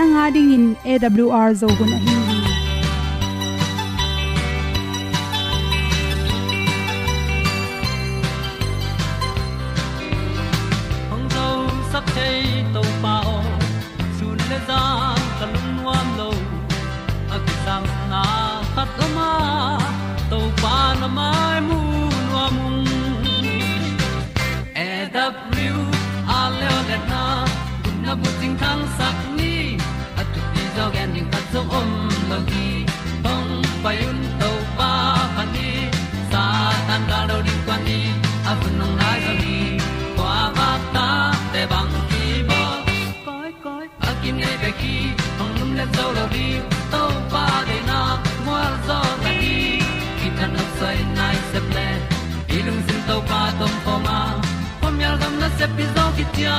nanga ding in awr zo hun a hi di to pa de na mo zo ta ni ki tan nok sai nai se ple lung sin to pa tom pa ma. Pom yal gam na se pi zo ki tia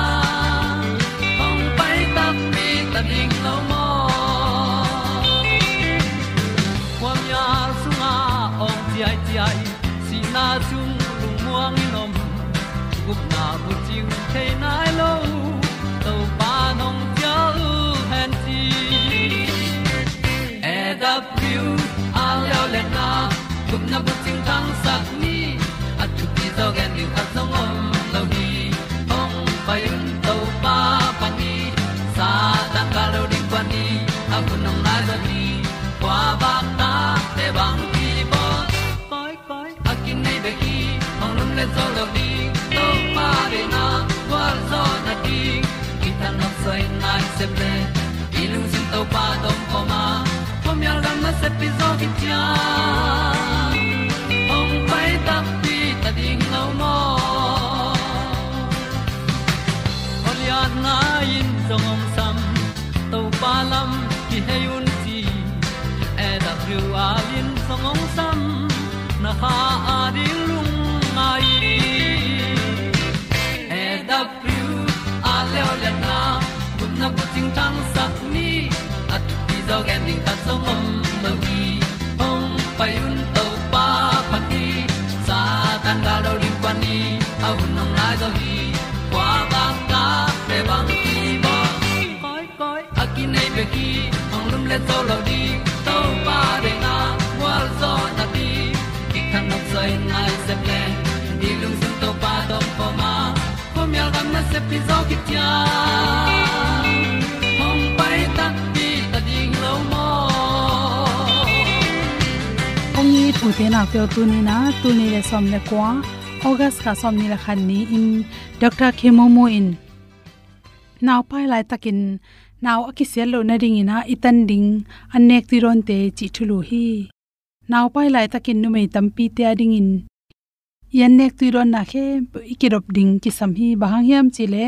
ting te se ple i lung sin to pa tom ko ma pom yal gam na se pi zo ki tia le zo lo di to pa de na wa zo na ti ki kan nok sai nai se ple ni lung sun to pa do po ma. Po mi al gam na se pi zo ki tia hong pai ta ti ta ding lo mo hom ni thu te na pe tu ni na tu ni le som le kwa august ka som ni la khan ni in dr khemomo in. Naw pai lai takin naw akisel lo na ring ina itan ding anek ti ron te chi thulu hi naw pai lai takin nu mei tampi te ading in yan nek ti ron na khe ikirop ding ki sam hi bahang hiam chile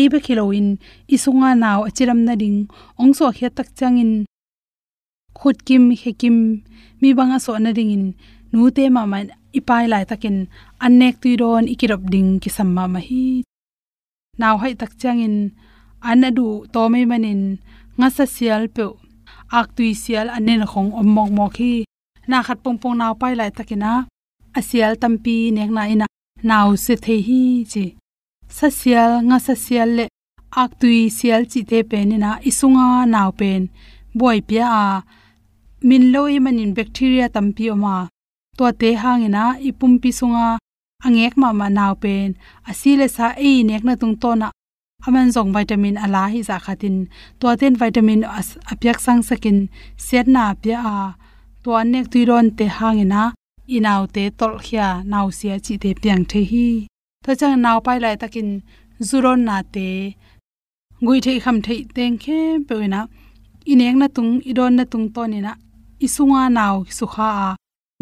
ebe khiloin isunga naw achiram na ding, ongso khe tak changin. Khut kim, he kim, mi banga so na ding in nu te ma ma ipai lai takin, annek tu ron ikirop ding ki samma ma hi naw hai tak changin anadu to me manin nga sa sial pe ak tui sial anen khong om mok mok hi. Na khat pong pong naw pai lai takina. Asial tampi nek na ina. Naw se the hi chi. Sa sial nga sa sial le. Ak tui sial chi te pe ni na isunga naw pen. Boy pia a. Min loi manin bacteria tampi oma. To te hangina ipum pi sunga angek ma ma naw pen. Asile sa e nek na tung to na aman zong vitamin ala hi za khatin. To ten vitamin apyak sang sakin. Set na pya a. To anek tuiron te hangena inaw te tol khia naw sia chi te piang the hi. To chang naw pai lai takin zuron na te. Gui thei kham thei teng khe pe na ineng na tung, idon na tung to ni na isunga naw sukha a.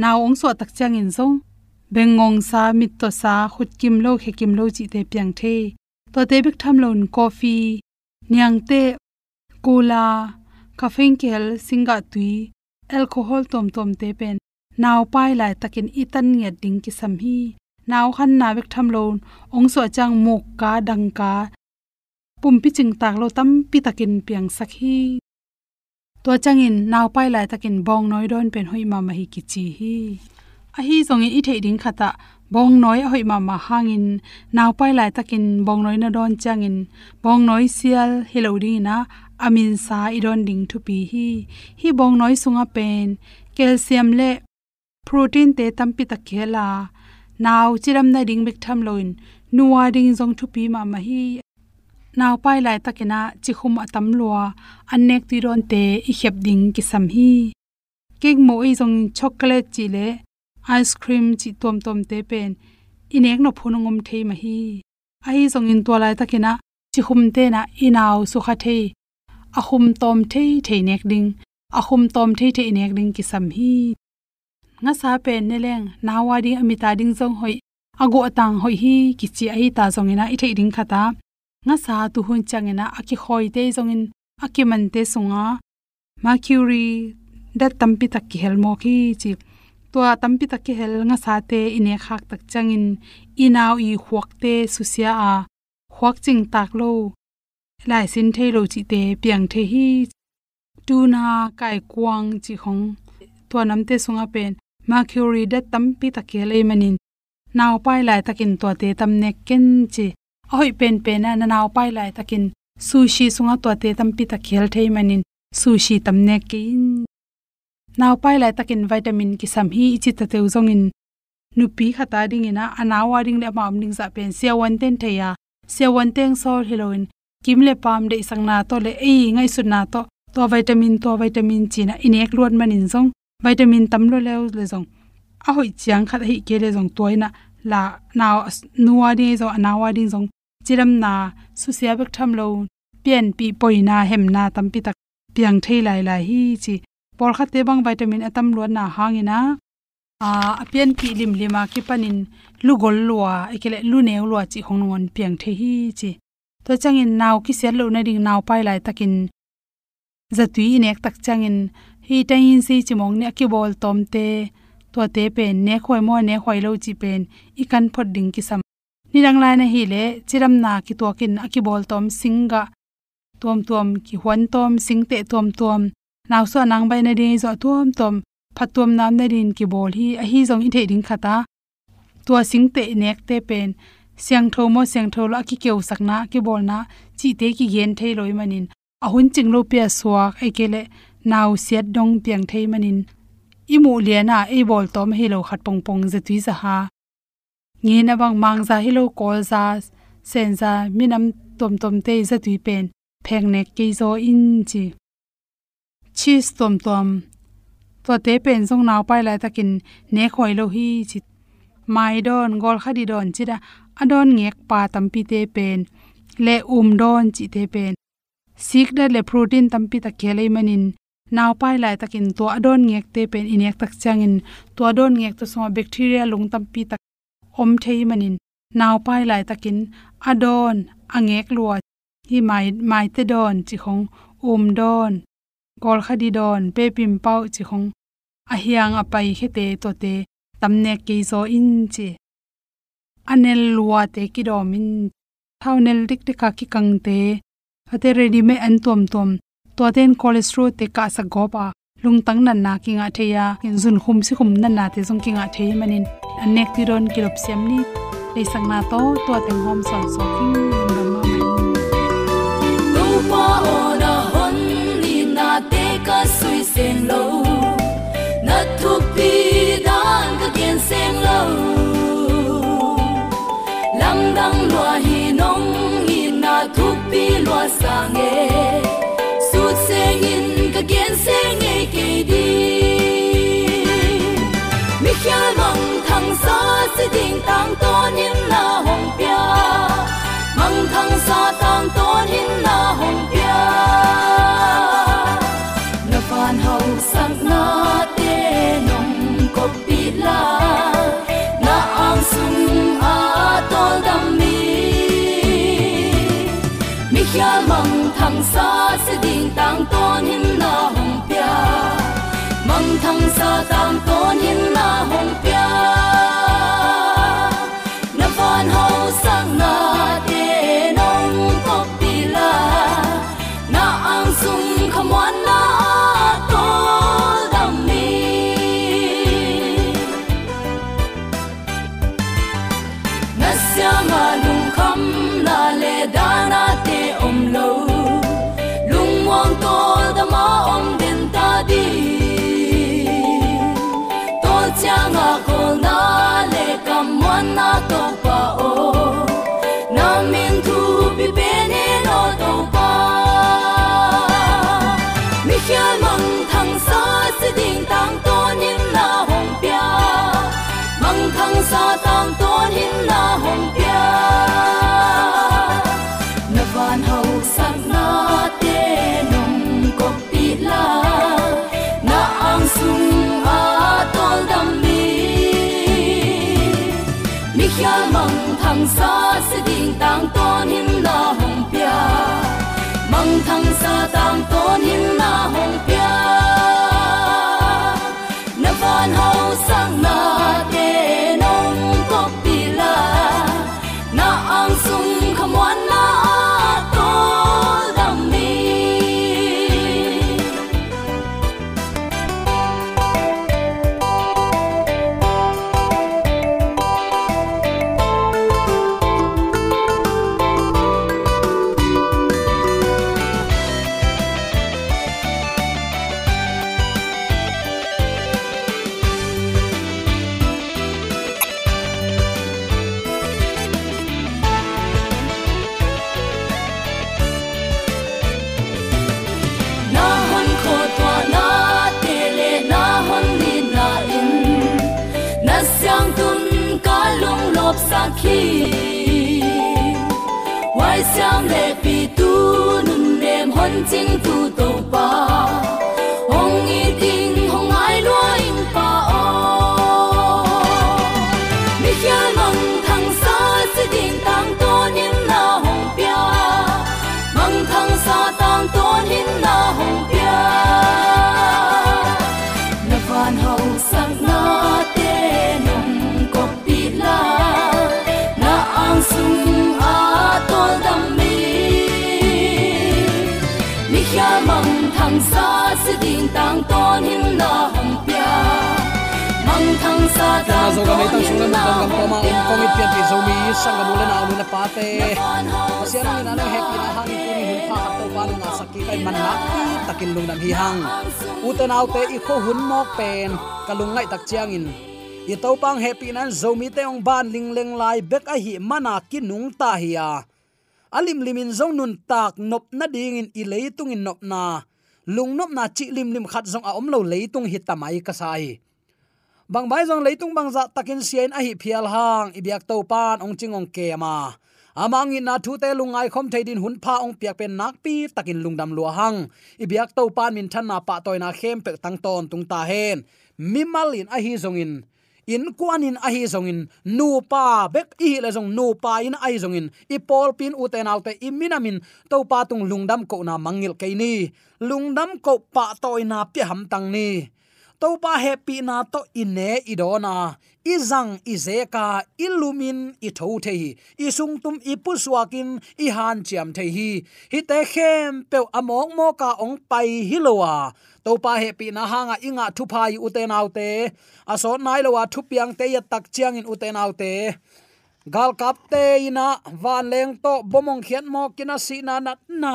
Naw ong so tak chang in zong. Bengong sa, mit to sa, khut kim lo, khe kim lo chi te piang the to te bik tham lon coffee nyang te cola, caffeine kel singa tui alcohol tom tom te pen naw pai lai takin itan nge ding ki sam hi. Naw khan na bik tham lon ong so chang muk ka dang ka pum pi ching tak lo tam pi takin piang sakhi to changin naw pai lai takin bong noi don pen hoi ma ma hi ki chi hi. A hi zong i thei ding khata bong noi hoi ma ma hangin. Naw pai lai takin bong noi na don changin. Bong noi sial hello ding na amin sa iron ding thu pi hi. Hi bong noi sunga pen. Calcium le protein te tampi ta khela naw chiram na ding bek tham loin. Nuwa ding jong thu pi ma ma hi. Naw pai lai takina chi khum atam lua. Annek ti ron te i khep ding ki sam hi. Kek mo i jong chocolate chi le ice cream chi tom tom te pen. Inek no phunungom thei ma hi. Ai zong in to lai takina chi khum te na inaw su kha thei a khum tom thei thei nek ding. A khum tom thei thei nek ding ki sam hi. Nga sa pen ne leng nawa ding amita ding zong hoi. Ago atang hoi hi ki chi ai ta zong ina i thei ding khata nga sa tu hun changena aki khoi te zong in aki man te sunga. Mercury dat tampi tak ki helmo ki chi to tampi tak ki hel nga sa te ine khak tak changin inaw i khuak te susia a khuak ching tak lo lai sin thei lo chi te piang the hi tu na kai kwang chi khong to nam te sunga pen mercury da tampi tak ke le manin naw pai lai takin to te tam ne ken chi ahoi pen pen na naw pai lai takin sushi sunga to te tampi tak khel thei manin sushi tam ne ke in naw pai lai takin vitamin ki sam hi chi ta teu zong in. Nupi khata ding ina, anawa ding le ma ding za pen. Sia wan ten theya sia wan teng sol heroin. Kim le pam de sang na to le ei ngai su na to. To vitamin to vitamin china inek luan manin zong. Vitamin tam lo le le zong. A hoi chiang khat hi ke le zong toina la naw nuwa di zo, anawa ding zong. Chiram na su sia bek tham lo. Pian pi poina hem na tam pi tak. Piang thei lai lai hi chi por kha te bang vitamin atam lo na hangina. A apian ki lim lima ki panin lu gol lua, ekele lu ne lua chi hongon piang the hi chi. To changin naw ki sel lo na ding naw pai lai takin zatui nek tak changin hi ta in si chimong ne ki bol tom te to te pen ne khoi mo ne khoi lo chi pen i kan phot ding ki sam. Ni rang lai na hi le, chiram na ki to kin aki bol tom singa tom tom ki hwan tom, sing te tom tom naw so nang bai na de zo tom tom phatom nam na rin ki bol hi a hi zong i the ding khata. To sing te nek te pen siang tho mo siang tho la ki keu sakna ki bol na chi te ki gen thei loi manin ahun chinglo pia suak ekele naw siat dong piang thei manin imu liana e bol tom hilo khat pong pong za tui za ha nge na bang mang za hilo kol za sen za minam tom tom te za tui pen pheng ne ke zo in chi cheese tom tom to te pen song naw pai lai takin ne khoi lo hi chi mai don, gol khadi don chida adon ngek pa tam pi te pen. Le um don chi te pen. Sik da le protein tam pi ta khelei manin naw pai lai takin to adon ngek te pen inek tak changin to adon ngek to so bacteria lung tam tampi tak om thei manin naw pai lai takin adon angek lua hi mai mai te don chi khong um don kol khadi don pe pim pau chi khong a hiang a pai khe te to te tamne ke zo in chi. Anel luwa te ki do min thau nel dik dik ka ki kang te. Ate ready me an tom tom to ten cholesterol te ka sa go pa lung tang nan na ki nga the ya kin zun khum si khum nan na te jong ki nga the manin anek ti ron kilop sem ni. Le sang na to to teng hom son so king lung ma mai. Lo na tu pi dan ka gen sen lo lam dang lo hi nong hi na tu pi lo sang nghe, su sen in ka kiến sen nghe ke di mi khia mong thang sa si ding tang to in na hong pia mong thang sa tang to in na hong pia tang ton in na hong pia. Mang thang sa tang ton in na hong pia. Na to pa o na min tu bi be ne no to pa mi khia mong thang sa si ding tang to nin na hong pia. Mong thang sa tang to nin na hong pia. Na van hau sang na te nong ko pi la. Na ang sung a tol dam thang sa si ding tang to him na hong pia mang thang sa tang to him na hong pia to na zo ga mai tang sung sunga na ma kam hong ma um kong it pian pi zo mi sang ga mula na amu na pate pasian ni na happy na hang ku ni hun pha hat to pa na sakki kai man na ki takin lung nam hi hang u te nau te i kho hun mok pen kalung ngai tak chiang in. I to pang happy nan zo mi te ong ban ling leng lai bek a hi mana ki nung ta hi ya alim limin zo nun tak nop na ding in i leitung in nop na lung nop na chi lim lim khat zong a om lo leitung hi tamai ka sai bang bai jong leitung bang za takin sian a hi phial hang ibyak to pan ong chingong ke ma amang in na thu te lungai khom theidin hun pha ong piak pen nak pi takin lungdam lua hang. Ibyak to pan min than na pa toy na khem pe tang ton tung ta hen. Mimalin a hi zong in. In kwanin a hi zongin nu pa bek i le zong nu pa in ai zongin i pol pin u te nau te i minamin to pa tung lungdam ko na mangil ke ni. Lungdam ko pa toy na pi ham tang ni to pa happy na to ine idona. Izang izeka illumin i tho the hi i tum i i han chiam the hi hi te khem pe among mo ka ong pai hilowa. To pa happy na hanga inga thu phai u te aso nai lowa thu piang te ya tak chiang in u te gal kap te ina van leng to bomong khian mo kina si na na na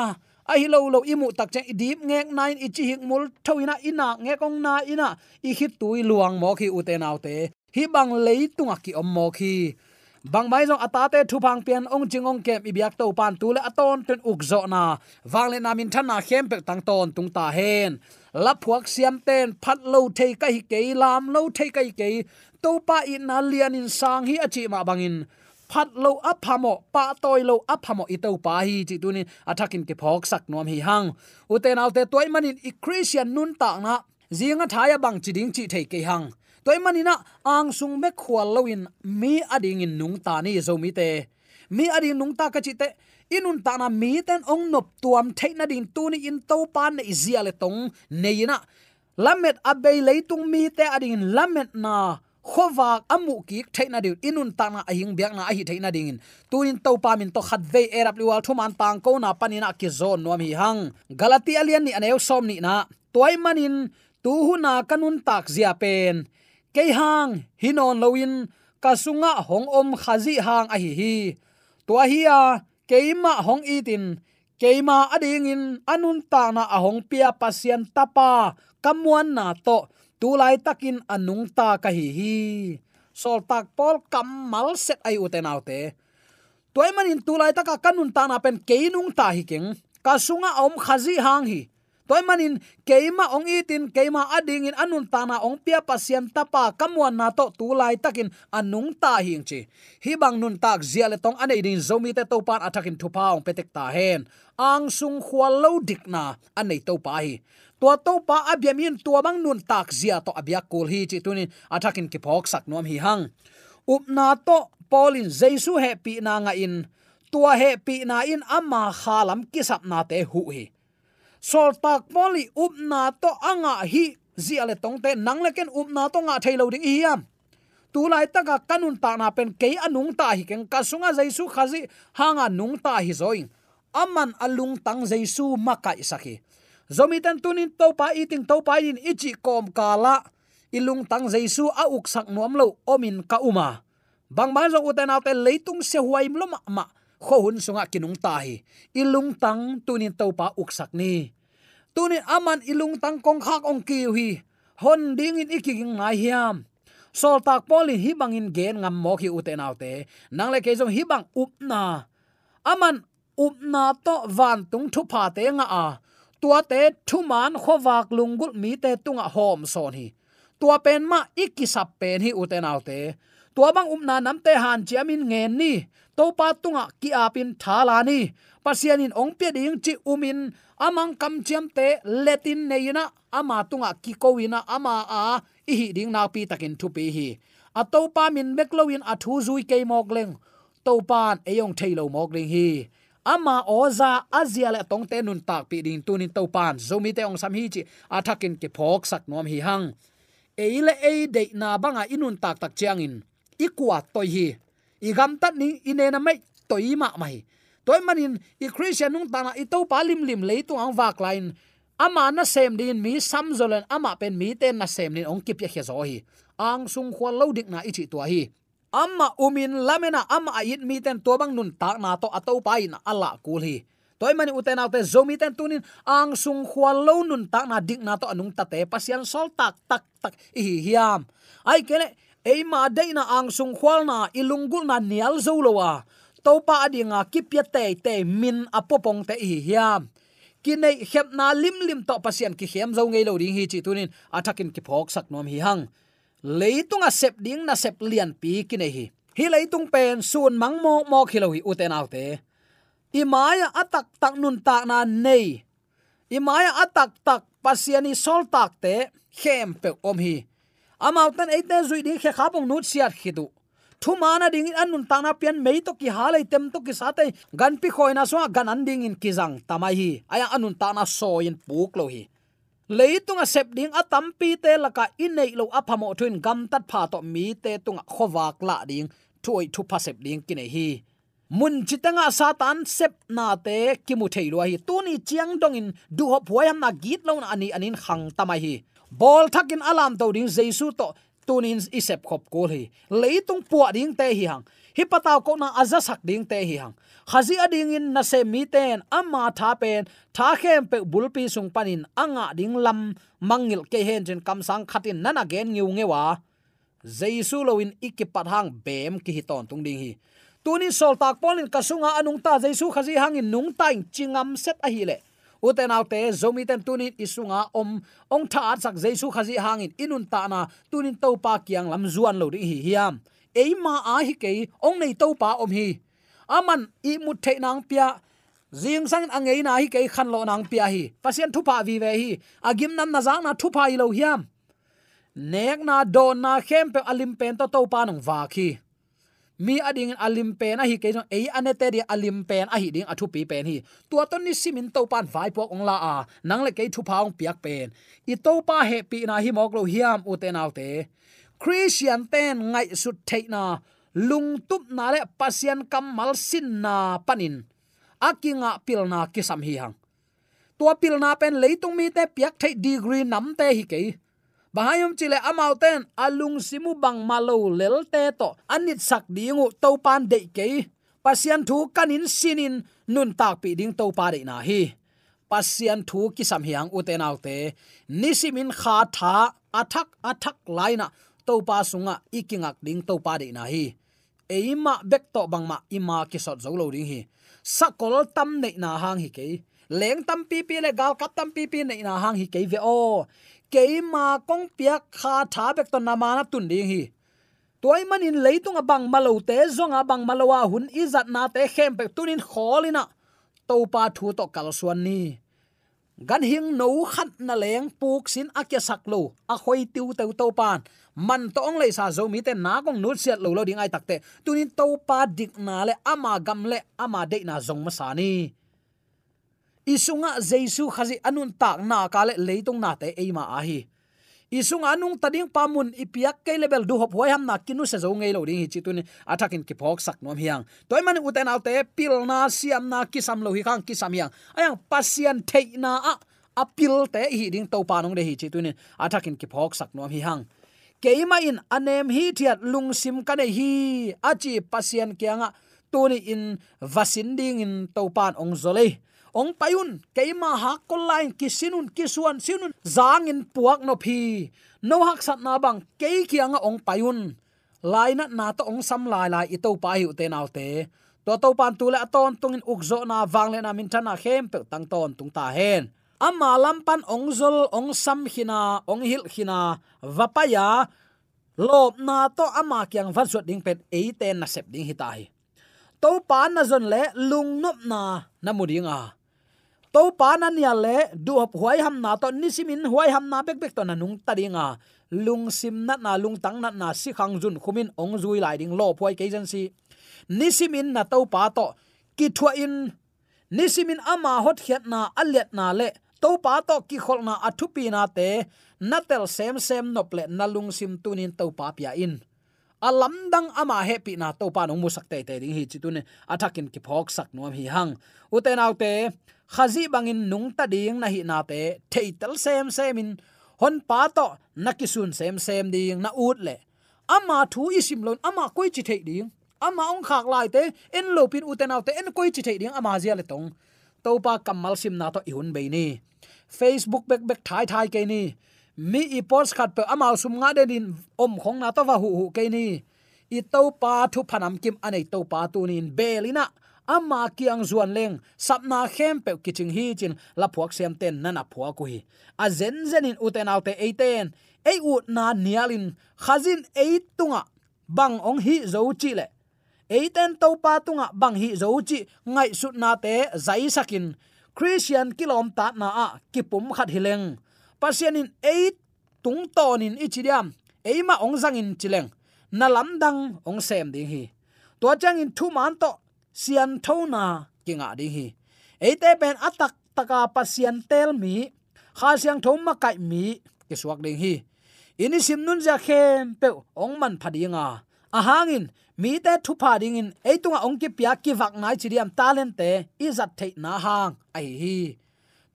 a hi lo lo imu tak che dip ngek nine ichi hik mul thoina ina nge kong na ina. I hit tui luang mo khi u te nau te. Hi bang leitunga ki om mo khi. Bang mai jong atate thu phang pian ong jingong kem i biak to pan tu le aton ten uk zo na. Wang le namin thana khem pe tang ton tung ta hen. La phuak siam ten phat lo thei ka hi ke, lam lo thei ka hi ke. To pa in na lian in sang hi achi ma bangin phat lo ap phamo pa toy lo ap phamo i to pa hi, chi tunin athakin ke phok sak nom hi hang. Uten autte toy manin i christian nun ta na, zinga thaya bang chi ding chi thei ke hang. Toy manina ang sung me khwal loin mi ading in nung ta ni zo mi te. Mi ading nung ta ka chi te inun ta na mi ten ong nop tuam theina din tu ni in to pan ne izia le tong neina lamet abei leitung mi te ading lamet na khowak amu ki theina din inun ta na ahing biak na ahi theina ding in. Tunin to pa min to khat ve erap liwal thuman tang ko na panina ki zon nom hi hang. Galati alian ni aneu som ni na. Toy manin, tu hu na kanun tak zia pen. Ke hang hinon loin kasunga hong om khazi hang ahi hi. Hi to hi a keima hong itin keima ading in, anun ta na ahong pia pasien tapa. Kamuan na to tulai takin anung ta ka hi hi. Sol tak pol kamal set ai uten autte. Toy manin tulai taka kanun ta na pen keinung ta hi keng. Kasunga om khazi hang hi. Toy manin keima ong itin, keima ading in anun tana ong pia pasien tapa kamwan na to tulai takin anung ta hing chi. Hi bang nun tak ziale tong ane din zomi te to pan atakin thupa ong petek ta hen. Ang sung khwal lo dik na ane to pa hi tua to pa abyamin tua bang nun tak zia to abyak kul hi chi tunin atakin ki phok sak nom hi hang. Upna to polin jesu happy na nga in. Tua happy na in amma khalam kisap na te hu hi. Sol tak poli upna to anga hi zia le tong te nang le ken upna to nga thailo ding hiam tu lai taka kanun ta na pen ke anung ta hi ken kasunga jesu khazi hanga nung ta hi zoing. Aman alung tang jesu maka isaki zomi tan tunin to pa eating to pa in ichi kom kala. Ilung tang jaisu a uk sak nuam lo omin ka uma. Bang ban zo uten alte leitung se huai lo ma ma. Kho hun sunga kinung ta hi ilung tang tunin to pa uk sak ni. Tunin aman ilung tang kong khak ong ki hi. Hon ding in iking ngai hiam. Sol tak poli hi bangin gen ngam mo ki uten autte nang le ke jong hi bang up na. Aman up na to van tung thu pha te nga a tua te thu man khowak lungul mi te tunga hom son hi. Tua pen ma ikisap pen hi uten autte tua bang umna namte han chiamin ngen ni. To pa tunga ki apin thala ni. Pasianin ong pe ding chi umin amang kam chiam te letin neina ama tunga ki kowina ama a i hi ding na pi takin thu pi hi. A to pa min beklowin a thu zui ke mok leng. To pan eyong thailo mok leng hi ama oza azia le tong te nun tak pi ding tunin to pan. Zomi te ong sam hi chi athakin ke phok sak nom hi hang. Eile e de na banga inun tak tak chiangin ikwa toy hi. Igam tat ni inena mai toy ma mai. Toy manin i christian nung tana i to palim lim lim le tu ang wak line ama na sem din mi, sam zolen ama pen mi ten na sem din ong kip ya khe zo hi. Ang sung khwal lo dik na ichi to hi amma umin lamena, amma ayit mi ten to bang nun tak na to ato pa in ala kul hi toy mani uten autte zomi ten tunin, ang sung khwal lo nun tak na dik na to anung tate pasian sol tak tak tak, hi hiam. Ai kene eima deina ang sung khwal na ilungul na nial zo lowa topa adinga kipya te te min apopong te, hi hiam. Kinai khep na lim lim to pasian ki khem zo ngei lo ding hi chi tunin. Athakin ki phok sak nom hi hang leitunga sep ding na sep lian pi kine hi. Hi leitung pen sun mang mo mo khilo hi uten autte. Maya atak tak nun tak na nei. Imaya atak tak pasiani sol tak te, khem pe om hi. Amau tan eite zui ding khe khapong nut siat khidu thu mana ding in anun tana pian mei to ki halai tem to ki sate gan pi khoina so gan an ding in kizang tamai hi. Aya anun tana so in puk lo hi leitunga sep à ding atam pi te laka inei nei lo aphamo thuin gam tat pha to mi te tunga à khowak la ding thuoi thu pha sep ding kine hi. Mun chitanga à satan sep na te kimu thei lo hi. Tu ni chiang dong in du ho phuayam na git lo na ani anin khang tamai hi. Bol thakin alam to ding jesu to tunin isep khop kol hi. Leitung puwa ding te hi hang hi pataw ko na aza sak ding te hi hang khazi ading in na se mi ten, ama tha pen, tha khem pe bulpi sung panin, anga ding lam, mangil ke hen jen kam sang khatin nana gen ngiu ngewa. Jaisu loin ikipat hang bem ki hi ton tung ding hi. Tunin sol tak polin kasunga anung ta jaisu khazi hangin nung ta chingam set a hi le. Uten autte zomi ten tunin isunga om, ong tha sak jaisu khazi hangin inun ta na tunin topa kiang lam zuan lo ri hi hiam. Eima a hi ke ong nei topa om hi aman, i mut the nang pia. Zing sang angei na hi kei khan lo nang pia hi. Pasien thupa vi ve hi. Agim nam na zang na thupa i lo hiam. Nek na don na khem pe alim pen to to pa nong va khi. Mi ading alim pen a hi kei ei ane te di alim pen a hi ding athu pi pen hi. Tua ton ni simin to pan vai pok ong la a. Nang le kei thu paung piak pen. I to pa he pi na hi mok lo hiam u te nau te. Christian ten ngai su thei na lung tup na le pasian kamal sin na panin. Akinga pilna kisam hi hang. Tua pilna pen leitung mi te piak thei degree nam te hi ke bahayom chile amauten alung simu bang malo lelte to anit sak dingu to pan de ke pasian thu kanin sinin nun tak pi ding to pa de na hi. Pasian thu ki sam hiang uten autte nisimin kha tha athak athak laina to pa sunga ikingak ding to pa de na hi eima bek to bangma ima ki sot zo lo ding hi. Sakol tam nei na hang hi ke leng tam pi pi le gal kap tam pi pi nei na hang hi ke ve o. Ke ma kong pia kha tha bek to na ma na tun ding hi. Toy manin leitung abang malo te zonga bang malowa hun izat na te khem pe tunin kholina to pa thu to kal suan ni. Gan hing no khat na leng puk sin akya saklo a khoi tiu teu to pan man to ong le sa zo mi te na kong nu siat lo lo ding ai takte tunin to pa dik na le ama gam le ama de na zong ma sa ni. Isunga jesu khazi anun tak na kale leitong na te eima a hi. Isung anung tading pamun ipiak ke level du hop hoi ham na kinu se zo ngei lo ding hi chitun athakin ki phok sak nom hiang. Toy man uten autte pil na siam na kisam lo hi khang kisam hiang. Ayang pasian thei na a apil te hi ding to panong de hi chitun athakin ki phok sak nom hi hang keima in anem hi thiat lung sim ka hi. Achi pasian kianga ah, tuni in vasinding in topan ong zole ong payun keima ha kolain kisinun, kisuan, sinun zangin puak no phi. No hak sat na bang ke kianga ah ong payun laina na to ong sam lai lai ito pa hi te nau te. To to pan tu le aton tungin ukzo na wang le na min thana khem pe tang ton tung ta hen ama lampan ongzol zol sam hina onghil hina vapaya, lop na to ama kyang van suat ding pet e ten na sep ding hitai to pan na zon le, lung nop na na mudinga to pa na nia le, du hop huai ham na to nisimin huai ham na bek bek to na nung taringa lung sim na na, lung tang na na, si khang jun khumin ong zui lai ding lo phoi ke jan si. Nisimin na to pa to, ki thua in. Nisimin ama hot khiat na alet na le to pa to ki khol na athupi na te, natel sem sem nople nalung sim tunin to pa pia in alam dang ama happy na to pa nong musak te te ding hi chitune, athakin ki phok sak nuam hi hang. Uten autte khazi bangin nung ta ding na hi na te, theitel sem semin hon pa to nakisun sem sem ding na ut le. Ama thu isim lon, ama koi chi thei ding, ama ong khak lai te, en lo pin uten autte en koi chi thei ding, ama zia le tong topa kamal sim na to ihun be ni. Facebook bek bek thai thai ke ni. Mi i post khat pe amal sum nga de din om khong na to wa hu hu ke ni. I topa thu phanam kim anei to pa tu nin belina ama kiang zuan leng sapna khem pe kiching hi chin, la phuak sem ten nana phua ku hi. A zen zen in uten autte eiten ei u na nialin khazin ei tunga, bang ong hi zo chi le eiten to pa tunga bang hi zo chi ngai sut na te zai sakin. Christian kilom ta na a kipum khat hileng. Pasianin eight tung tonin ichidiam. Eima ong zang in chileng. Na lam dang ong sem ding hi. To chang in thu man to sian thona kinga ding hi. Eite pen atak taka pasian tel mi, kha siang thom ma kai mi ke suak ding hi. Ini sim nun ja khem pe ong man phadinga ahangin mi te thu pha ding in eitunga ong ki pya ki vak nai chiriam talent te izat thei na hang. Ai hi.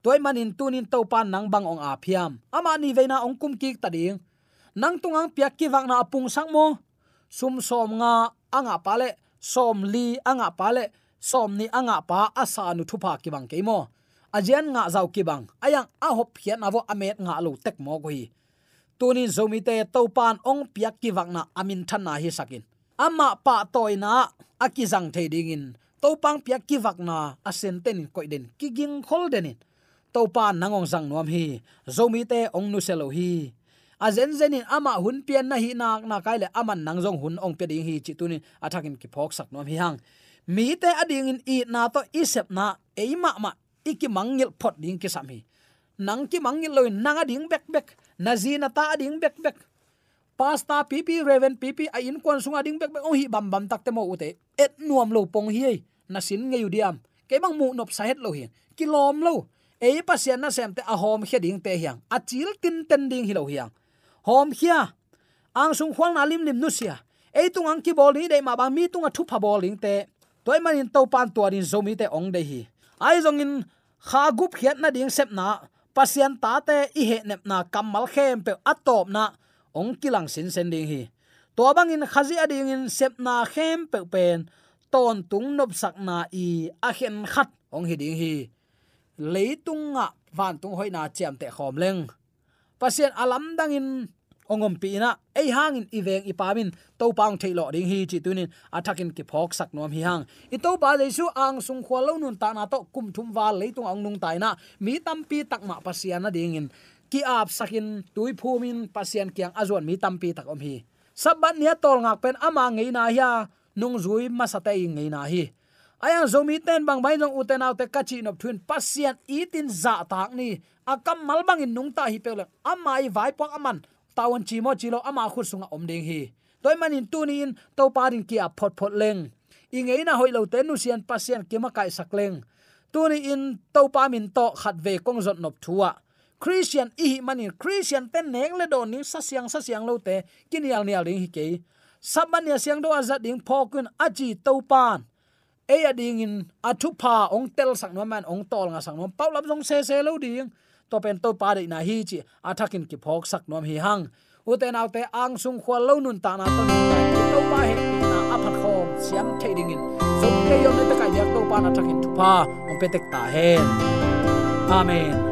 Toy manin tunin to pan nang bang ong a phiam. Ama ni veina ong kum ki ta ding. Nang tungang pya ki vak na apung sang mo. Sum som nga, anga pale som li, anga pale som ni, anga pa, asa nu thu pha ki bang ke mo. Ajian nga zau ki bang. Ayang, a hop hian avo amet nga lo tek mo go hi tunin zomi te topan ong piak ki wakna amin than na hi sakin ama pa toina akizang theding topang pia ki na, asen ten koi den, kiging khol den topan nangong sang nuam hi zomi te ong nu selo hi. A zen zenin ama hun pian na hi nak na kaile aman nang jong hun ong pe ding hi chi tunin athakin ki phok sak nuam hi hang. Mi te ading in i na to isep na eima ma iki mangil phot ding ki sam hi. Nang ki mangil loi nang ding bek bek, na zina ta ding bek bek pasta pp reven pp a in kon sunga ding bek bek o hi bam bam tak te mo ute et nuam lo pong hi na sin nge yudiam ke bang mu nop sa het lo hi kilom lo. E pasian na sem te a hom khe ding te hiang. A chil tin ten ding hi lo hiang. Hom khia. Ang sung khwal na lim lim nu sia. E tung ang ki bol ni de ma bang mi tung a thu pha bowling te. Toy manin to pan to din zomi te ong de hi. Ai zong in kha gup khiat na ding sep na. Pasian ta te i he nep na kamal khem pe atop na ong kilang sin sen ding hi. To bang in khazi ading in sep na khem pe pen, ton tung nop sak na i a khen khat ong hi ding hi. Leitung nga van tung hoina chiam te khom leng. Pasien alam dang in ongom pi na, ei hangin iveng ipamin to pang thailo ding hi chi tunin athakin ki phok sak nom hi hang. I to pa jaisu ang sung khwal lo nun ta na to kum thum wal leitung ang nung tai na, mi tam pi tak ma pasiana ding in ki ap sakin tui phumin pasien kyang azon mi tampi tak om hi. Sabat nia tol ngak pen ama ngei na ya nung zui masate ngei na hi. Ayang zomi ten bang bai jong uten autte kachi nop thun pasien itin za tak ni. Akam mal bang in nung ta hi pe amai vai pok aman. Tawon chi mo chi lo ama khut sunga om ding hi. Toy manin tunin to parin kia phot phot leng. Ingei na hoilo te nu sian pasien kima kai sakleng tuni in, to pa min to khat ve kong zot nop thuwa christian i mani christian ten neng le don ni sa siang sa siang lo te kin kinial nial ding hi ke sabania siang do azat ding phokun aji topan e ya ding in athu pa ong tel sang no man ong tol nga sang no paul lam jong se se lo ding to pen to pa de na hi chi athakin ki phok sak nom hi hang uten autte ang sung khwal lo nun ta na to to pa he na aphat khom siam thading in. So ke yom ne ta ka yak to pa na thakin thu pa ong pe tek ta hen amen.